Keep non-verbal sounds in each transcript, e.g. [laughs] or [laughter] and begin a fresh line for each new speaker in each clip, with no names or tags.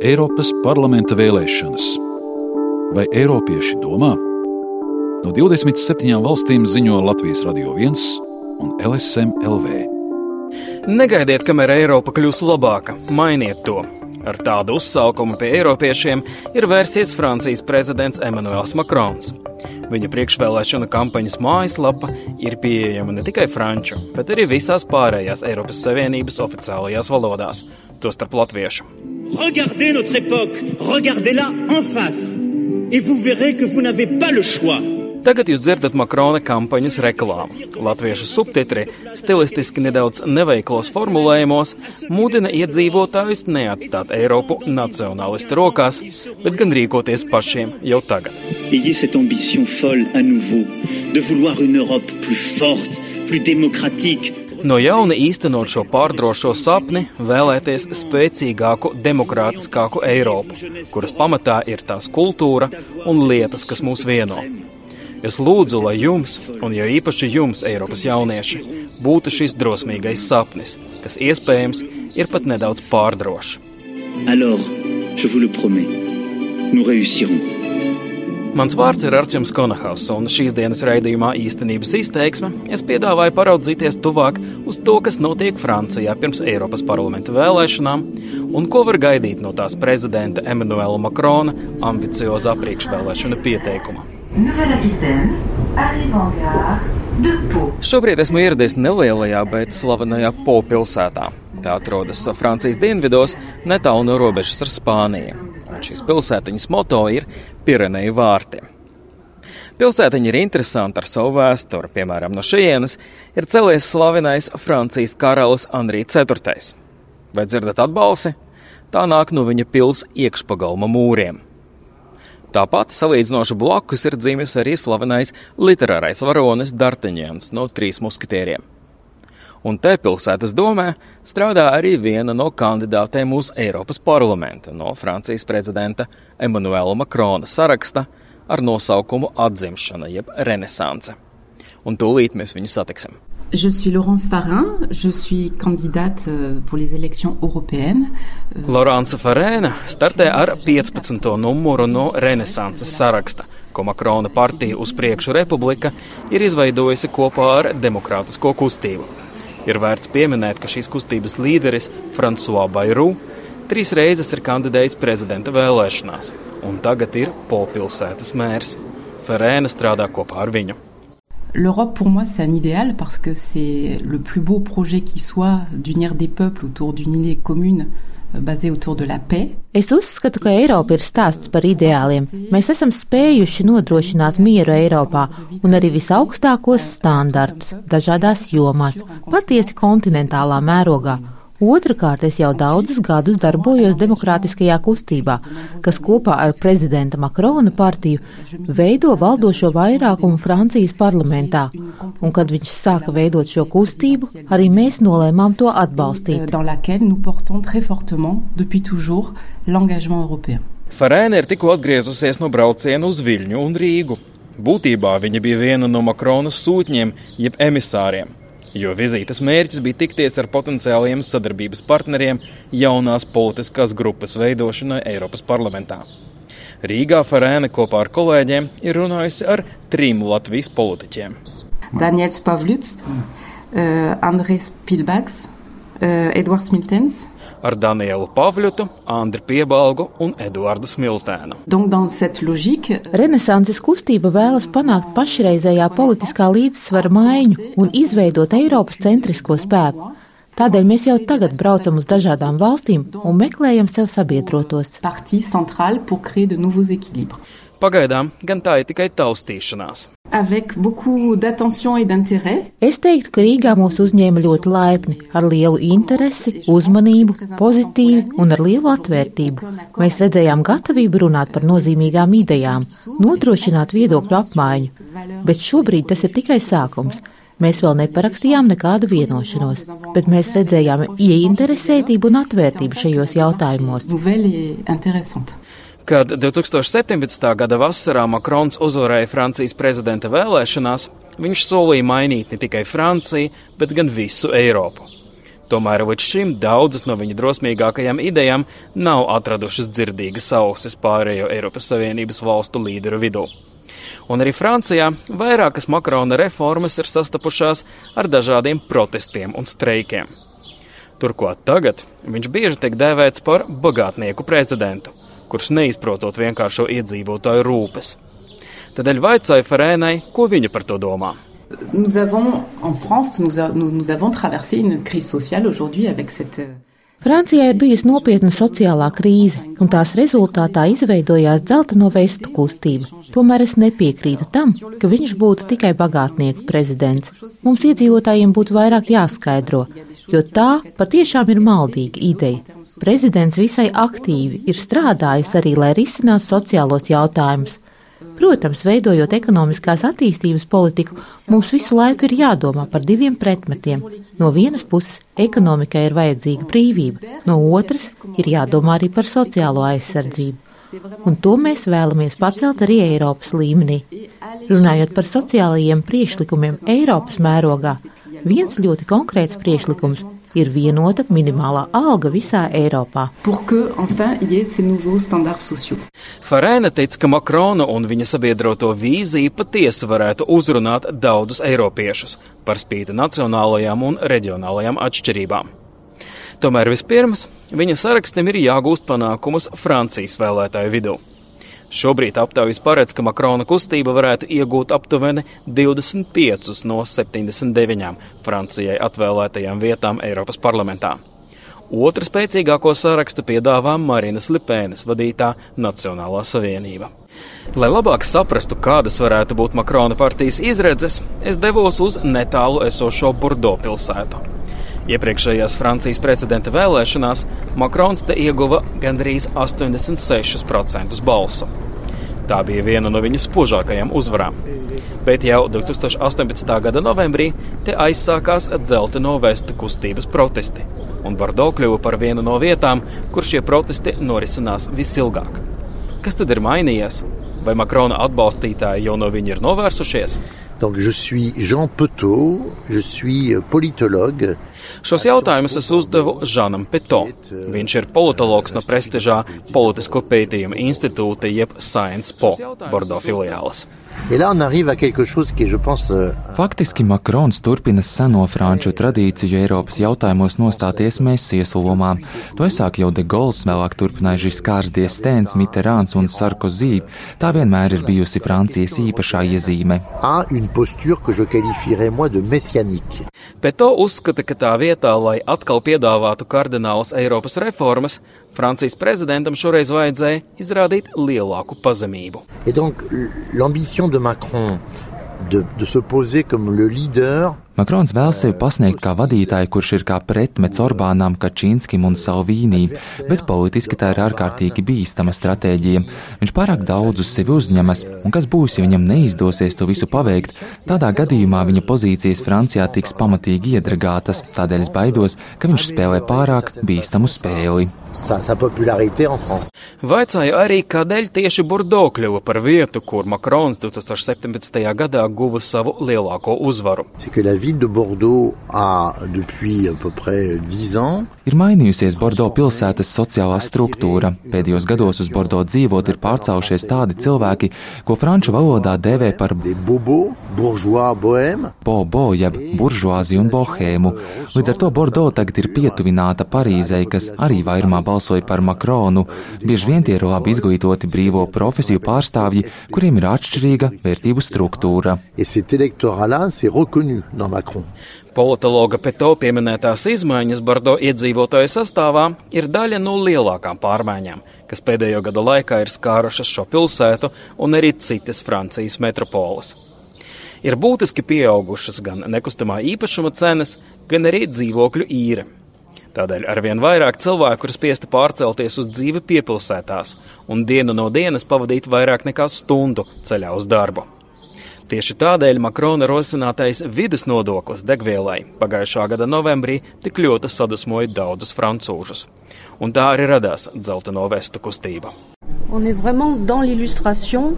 Eiropas parlamenta vēlēšanas. Vai Eiropieši domā? No 27 valstīm ziņo Latvijas Radio 1 un LSM LV.
Negaidiet, kamēr Eiropa kļūs labāka, mainiet to. Ar tādu uzsaukumu pie Eiropiešiem ir vērsies Francijas prezidents Emmanuels Macrons. Viņa priekšvēlēšana kampaņas mājaslapa ir pieejama ne tikai franču, bet arī visās pārējās Eiropas Savienības oficiālajās valodās, tostarp latviešu.
Regardez notre époque, regardez-la en face, et vous verrez que vous n'avez pas le choix.
Tagad jūs dzirdat Makrona kampaņas reklāmu. Latviešu subtitri, stilistiski nedaudz neveiklos formulējumos, mudina iedzīvotājus neatstāt Eiropu nacionālistu rokās, bet gan rīkoties pašiem jau tagad.
Ayez cette ambition folle à nouveau, de vouloir une Europe plus forte, plus démocratique,
No jauna īstenot šo pārdrošo sapni, vēlēties spēcīgāku, demokrātiskāku Eiropu, kuras pamatā ir tās kultūra un lietas, kas mūs vieno. Es lūdzu, lai jums, un jo īpaši jums, Eiropas jaunieši, būtu šis drosmīgais sapnis, kas iespējams ir pat nedaudz pārdrošs.
alors, je vous le promets, nous réussirons.
Mans vārds ir Arčuns Konahaus, un šīs dienas raidījumā īstenības izteiksme es piedāvāju paraudzīties tuvāk uz to, kas notiek Francijā pirms Eiropas parlamenta vēlēšanām un ko var gaidīt no tās prezidenta Emmanuela Makrona ambiciozā priekšvēlēšana pieteikuma. Šobrīd esmu ieradies nelielajā, bet slavenajā Po pilsētā. Tā atrodas Francijas dienvidos, netālu no robežas ar Spāniju. Šīs pilsētiņas moto ir Pireneju vārti. Pilsētiņa ir interesanta ar savu vēsturi. Piemēram, no šejienes ir celies slavenais Francijas karalis Anrī IV. Vai dzirdat atbalsi? Tā nāk no viņa pils iekšpagalma mūriem. Tāpat salīdzinoši blakus ir dzimis arī slavenais literārais varonis Darteņēns no trīs muskatieriem. Un te pilsētas domē strādā arī viena no kandidātēm uz Eiropas parlamentu no Francijas prezidenta Emmanuela Makrona saraksta ar nosaukumu Atzimšana jeb Renesanse. Un tūlīt mēs viņu satiksim.
Je suis Laurence Farin, je suis candidate euh, pour les élections européennes. Euh,
Lorāns Farēna startē ar 15. numuru no Renesanses saraksta, ko Makrona partija uz priekšu republika ir izveidojusi kopā ar demokrātisko kustību. Ir vērts pieminēt, ka šīs kustības līderis François Bayrou trīs reizes ir kandidējis prezidenta vēlēšanās, un tagad ir Popilsētas mērs. Ferēna strādā kopā ar viņu.
L'Europe, pour moi, c'est un idéal parce que c'est le plus beau projet qui soit d'unir des peuples autour d'une idée commune euh, basée autour de la paix.
Es uzskatu, ka Eiropa ir stāsts par ideāliem. Mēs esam spējuši nodrošināt mieru Eiropā un arī visaugstākos standartus dažādās jomās, patiesi kontinentālā mērogā. Otrakārt, es jau daudzus gadus darbojos demokrātiskajā kustībā, kas kopā ar prezidenta Makrona partiju veido valdošo vairākumu Francijas parlamentā. Un, kad viņš sāka veidot šo kustību, arī mēs nolēmām to atbalstīt.
Farēna ir tikko atgriezusies no brauciena uz Viļņu un Rīgu. Būtībā viņa bija viena no Makronas sūtņiem, jeb emisāriem, jo vizītes mērķis bija tikties ar potenciāliem sadarbības partneriem jaunās politiskās grupas veidošanai Eiropas parlamentā. Rīgā Farēna kopā ar kolēģiem ir runājusi ar trim Latvijas politiķiem.
Daniel Spavluts, euh, Andrés Pilbaks, euh, Edouard Smiltens.
Ar Danielu Pavļutu, Andriu Piebalgu un Eduardu Smiltēnu.
Renesanses kustība vēlas panākt pašreizējā politiskā līdzsvara maiņu un izveidot Eiropas centrisko spēku. Tādēļ mēs jau tagad braucam uz dažādām valstīm un meklējam sev sabiedrotos.
Pagaidām gan tā ir tikai taustīšanās.
Avec beaucoup d'attention et d'intérêt,
Es teiktu, ka Rīgā mūs uzņēma ļoti laipni, ar lielu interesi, uzmanību, pozitīvi un ar lielu atvērtību. Mēs redzējām gatavību runāt par nozīmīgām idejām, nodrošināt viedokļu apmaiņu, bet šobrīd tas ir tikai sākums. Mēs vēl neparakstījām nekādu vienošanos, bet mēs redzējām ieinteresētību un atvērtību šajos jautājumos.
Kad 2017. gada vasarā Makrons uzvarēja Francijas prezidenta vēlēšanās, viņš solīja mainīt ne tikai Franciju, bet gan visu Eiropu. Tomēr līdz šim daudzas no viņa drosmīgākajām idejām nav atradušas dzirdīgas ausis pārējo Eiropas Savienības valstu līderu vidū. Un arī Francijā vairākas Makrona reformas ir sastapušās ar dažādiem protestiem un streikiem. Turklāt tagad viņš bieži tiek dēvēts par bagātnieku prezidentu, kurš neizprotot vienkāršo iedzīvotāju rūpes. Tādēļ vaicāju Ferēnai, ko viņa par to domā.
Nous avons, en France, nous, a, nous, nous avons traversé une crise sociale aujourd'hui avec cette. euh,
Francijā ir bijusi nopietna sociālā krīze, un tās rezultātā izveidojās dzelteno vestu kustība. Tomēr es nepiekrītu tam, ka viņš būtu tikai bagātnieku prezidents. Mums iedzīvotājiem būtu vairāk jāskaidro, jo tā patiešām ir maldīga ideja. Prezidents visai aktīvi ir strādājis arī, lai risinātu sociālos jautājumus. Protams, veidojot ekonomiskās attīstības politiku, mums visu laiku ir jādomā par diviem pretmetiem. No vienas puses, ekonomikai ir vajadzīga brīvība, no otras ir jādomā arī par sociālo aizsardzību. Un to mēs vēlamies pacelt arī Eiropas līmenī. Runājot par sociālajiem priekšlikumiem Eiropas mērogā, viens ļoti konkrēts priekšlikums ir vienota minimālā alga visā Eiropā.
Pour que, enfin, il y ait ces nouveaux standards sociaux.
Farēna tic, ka Makrona un viņa sabiedroto vīzija patiesi varētu uzrunāt daudzus eiropiešus par spīti nacionālajām un reģionālajām atšķirībām. Tomēr vispirms viņa sarakstam ir jāgūst panākumus Francijas vēlētāju vidū. Šobrīd aptaujas paredz, ka Makrona kustība varētu iegūt aptuveni 25 no 79 Francijai atvēlētajām vietām Eiropas parlamentā. Otru spēcīgāko sarakstu piedāvā Marinas Lipēnas vadītā Nacionālā savienība. Lai labāk saprastu, kādas varētu būt Makrona partijas izredzes, es devos uz netālu esošo Bordo pilsētu. Iepriekšējās Francijas prezidenta vēlēšanās Makrons te ieguva gandrīz 86% balsu. Tā bija viena no viņa spožākajām uzvarām. Bet jau 2018. gada novembrī te aizsākās dzelteno vestu kustības protesti, un Bordo kļuva par vienu no vietām, kur šie protesti norisinās visilgāk. Kas tad ir mainījies? Vai Makrona atbalstītāji jau no viņa ir novērsušies?
Donc je suis Jean Petot, je suis euh, politologue.
Šos jautājumus es uzdevu Žanam Peto. Viņš ir politologs no prestižā Politisko pētījumu institūta jeb Science Po Bordo filiāles.
Euh,
Faktiski Makrons turpina seno franču tradīciju Eiropas jautājumos nostāties mesijas lomā. To aizsāk jau De Gaulle, vēlāk turpināja Žiskārs Diestēns, Mitterāns un Sarkozy. Tā vienmēr ir bijusi Francijas īpašā iezīme.
Peto uzskata, ka tā vietā, lai atkal piedāvātu kardinālas Eiropas reformas, Francijas prezidentam šoreiz vajadzēja izrādīt lielāku pazemību.
Et donc de, de se poser comme le leader
Makrons vēl sevi pasniegt kā vadītāju, kurš ir kā pretmets Orbānam, Kačīnskim un Salvīnī, bet politiski tā ir ārkārtīgi bīstama stratēģija. Viņš pārāk daudz uz sevi uzņemas, un kas būs, ja viņam neizdosies to visu paveikt, tādā gadījumā viņa pozīcijas Francijā tiks pamatīgi iedragātas, tādēļ es baidos, ka viņš spēlē pārāk bīstamu spēli.
Sa, sa popularité en France.
Vaicāju arī, kādēļ tieši Bordo kļuva par vietu, kur Makrons 2017. gadā guva savu lielāko uzvaru.
C'est que la ville de Bordeaux a, depuis à peu près dix ans,
Ir mainījusies Bordo pilsētas sociālā struktūra. Pēdējos gados uz Bordo dzīvot ir pārcēlušies tādi cilvēki, ko franču valodā dēvē par bobo, jeb buržuāziju un bohēmu. Līdz ar to Bordo tagad ir pietuvināta Parīzei, kas arī vairumā balsoja par Makronu. Bieži vien tie ir labi izglītoti brīvo profesiju pārstāvji, kuriem ir atšķirīga vērtību struktūra.
Politologa Peto pieminētās izmaiņas Bordo iedzīvotāju sastāvā ir daļa no lielākām pārmaiņām, kas pēdējo gadu laikā ir skārušas šo pilsētu un arī citas Francijas metropoles. Ir būtiski pieaugušas gan nekustamā īpašuma cenas, gan arī dzīvokļu īre. Tādēļ arvien vairāk cilvēku ir spiesti pārcelties uz dzīvi piepilsētās un dienu no dienas pavadīt vairāk nekā stundu ceļā uz darbu. Tieši tādēļ Makrona rosinātais vidas nodoklis degvielai pagājušā gada novembrī tik ļoti sadusmoja daudzus francūžus. Un tā arī radās dzelteno vestu kustība.
On est vraiment dans l'illustration.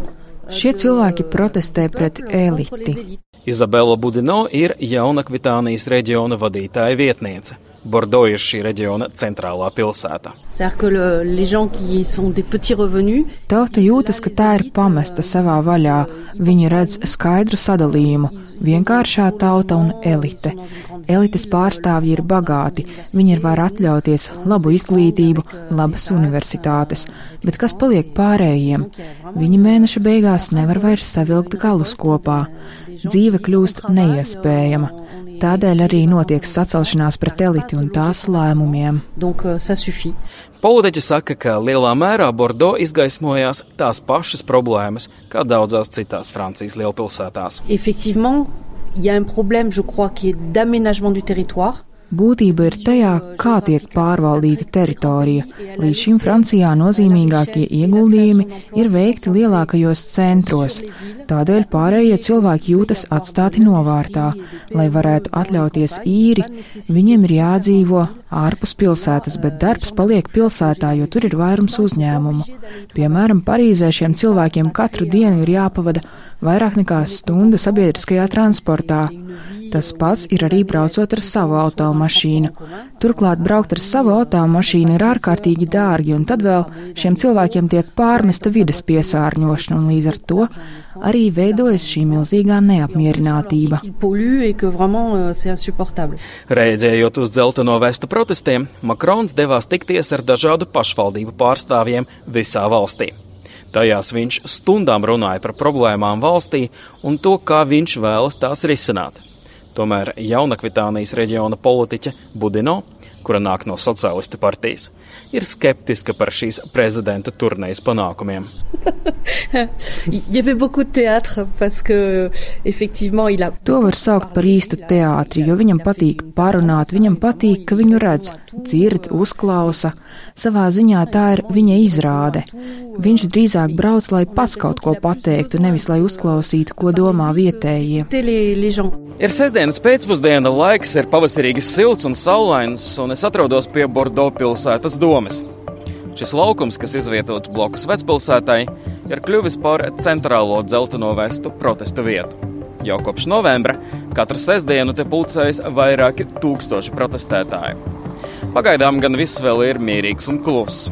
Šie cilvēki protestē pret eliti.
Izabela Budino ir Jaunakvitānijas reģiona vadītāja vietniece. Bordo ir šī reģiona centrālā pilsēta.
Tauta jūtas, ka tā ir pamesta savā vaļā. Viņi redz skaidru sadalījumu - vienkāršā tauta un elite. Elites pārstāvji ir bagāti, viņi var atļauties labu izglītību, labas universitātes, bet kas paliek pārējiem? Viņi mēneša beigās nevar vairs savilkt galus kopā. Dzīve kļūst neiespējama. Tādēļ arī notiek sacelšanās pret eliti un tās lēmumiem. Donc,
uh, Politiķi saka, ka lielā mērā Bordo izgaismojās tās pašas problēmas, kā daudzās citās Francijas lielpilsētās.
Effectivement, il y a un problème, je crois, qui est d'aménagement du territoire.
Būtība ir tajā, kā tiek pārvaldīta teritorija. Līdz šim Francijā nozīmīgākie ieguldījumi ir veikti lielākajos centros. Tādēļ pārējie cilvēki jūtas atstāti novārtā. Lai varētu atļauties īri, viņiem ir jādzīvo ārpus pilsētas, bet darbs paliek pilsētā, jo tur ir vairums uzņēmumu. Piemēram, Parīzē šiem cilvēkiem katru dienu ir jāpavada vairāk nekā stunda sabiedriskajā transportā. Tas pats ir arī braucot ar savu automašīnu. Turklāt braukt ar savu automašīnu ir ārkārtīgi dārgi, un tad vēl šiem cilvēkiem tiek pārmesta vides piesārņošana, un līdz ar to arī veidojas šī milzīgā neapmierinātība.
Euh, Rēģējot uz dzelteno vestu protestiem, Makrons devās tikties ar dažādu pašvaldību pārstāvjiem visā valstī. Tajās viņš stundām runāja par problēmām valstī un to, kā viņš vēlas tās risināt. Tomēr Jaunakvitānijas reģiona politiķe Budino, kura nāk no Socialistu partijas, ir skeptiska par šīs prezidenta turnējas panākumiem. [laughs]
to var saukt par īstu teātri, jo viņam patīk parunāt, viņam patīk, ka viņu redz, dzird, uzklausa. Savā ziņā tā ir viņa izrāde. Viņš drīzāk brauc, lai pats kaut ko pateiktu, nevis lai uzklausītu, ko domā vietējie.
Ir sestdienas pēcpusdiena, laiks ir pavasarīgi silts un saulains, un es atrodos pie Bordo pilsētas domes. Šis laukums, kas izvietots blokus vecpilsētai, ir kļuvis par centrālo dzelteno vestu protestu vietu. Jau kopš novembra katru sestdienu te pulcējas vairāki tūkstoši protestētāju. Pagaidām gan viss vēl ir mierīgs un kluss.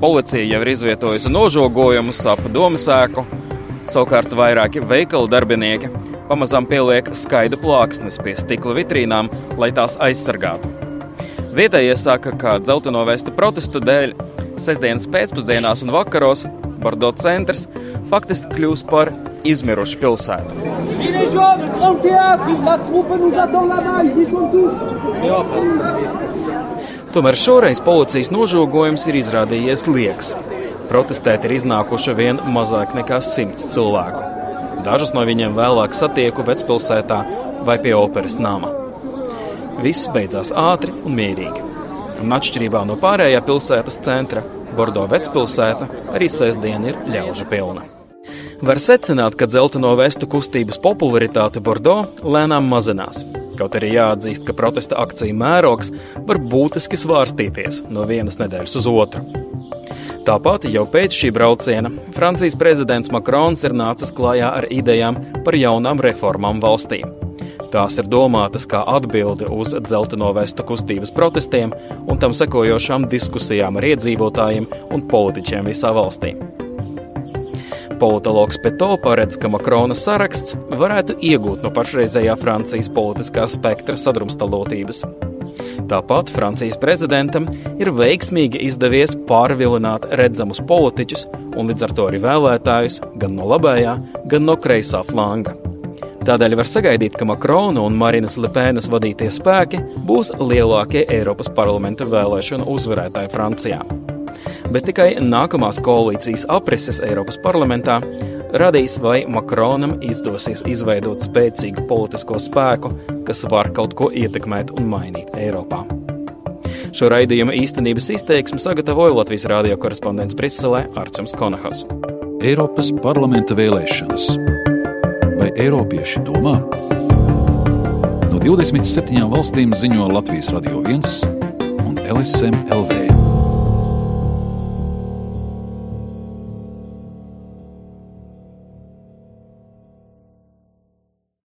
Policija jau ir izvietojusi nožogojumus ap domu sēku, savukārt vairāki veikalu darbinieki pamazām pieliek skaidru plāksnes pie stikla vitrīnām, lai tās aizsargātu. Vietējie saka, ka dzelteno vēstu protestu dēļ sestdienas pēcpusdienās un vakaros Bordo centrs faktiski kļūs par izmirušu pilsētu. Tomēr šoreiz policijas nožogojums ir izrādījies liekas. Protestēt ir iznākuši vien mazāk nekā simts cilvēku. Dažus no viņiem vēlāk satieku vecpilsētā vai pie operas nama. Viss beidzās ātri un mierīgi. Un atšķirībā no pārējā pilsētas centra, Bordo vecpilsēta arī sestdiena ir ļaužu pilna. Var secināt, ka dzelteno vestu kustības popularitāte Bordo lēnām mazinās. Kaut arī jāatzīst, ka protesta akciju mērogs var būtiski svārstīties no vienas nedēļas uz otru. Tāpat jau pēc šī brauciena Francijas prezidents Makrons ir nācis klajā ar idejām par jaunām reformām valstī. Tās ir domātas kā atbilde uz dzelteno vestu kustības protestiem un tam sekojošām diskusijām ar iedzīvotājiem un politiķiem visā valstī. Politologs Peto paredz, ka Makrona saraksts varētu iegūt no pašreizējā Francijas politiskā spektra sadrumstalotības. Tāpat Francijas prezidentam ir veiksmīgi izdevies pārvilināt redzamus politiķus un līdz ar to arī vēlētājus gan no labējā, gan no kreisā flanga. Tādēļ var sagaidīt, ka Makrona un Marinas Lepēnas vadītie spēki būs lielākie Eiropas parlamenta vēlēšanu uzvarētāji Francijā bet tikai nākamās koalīcijas aprises Eiropas parlamentā radīs, vai Makronam izdosies izveidot spēcīgu politisko spēku, kas var kaut ko ietekmēt un mainīt Eiropā. Šo raidījumu īstenības izteiksmu sagatavoja Latvijas radio korespondents Briselē Arčuns Konahas.
Eiropas parlamenta vēlēšanas. Eiropieši domā? No 27 valstīm ziņo Latvijas radio 1 un LSM LV.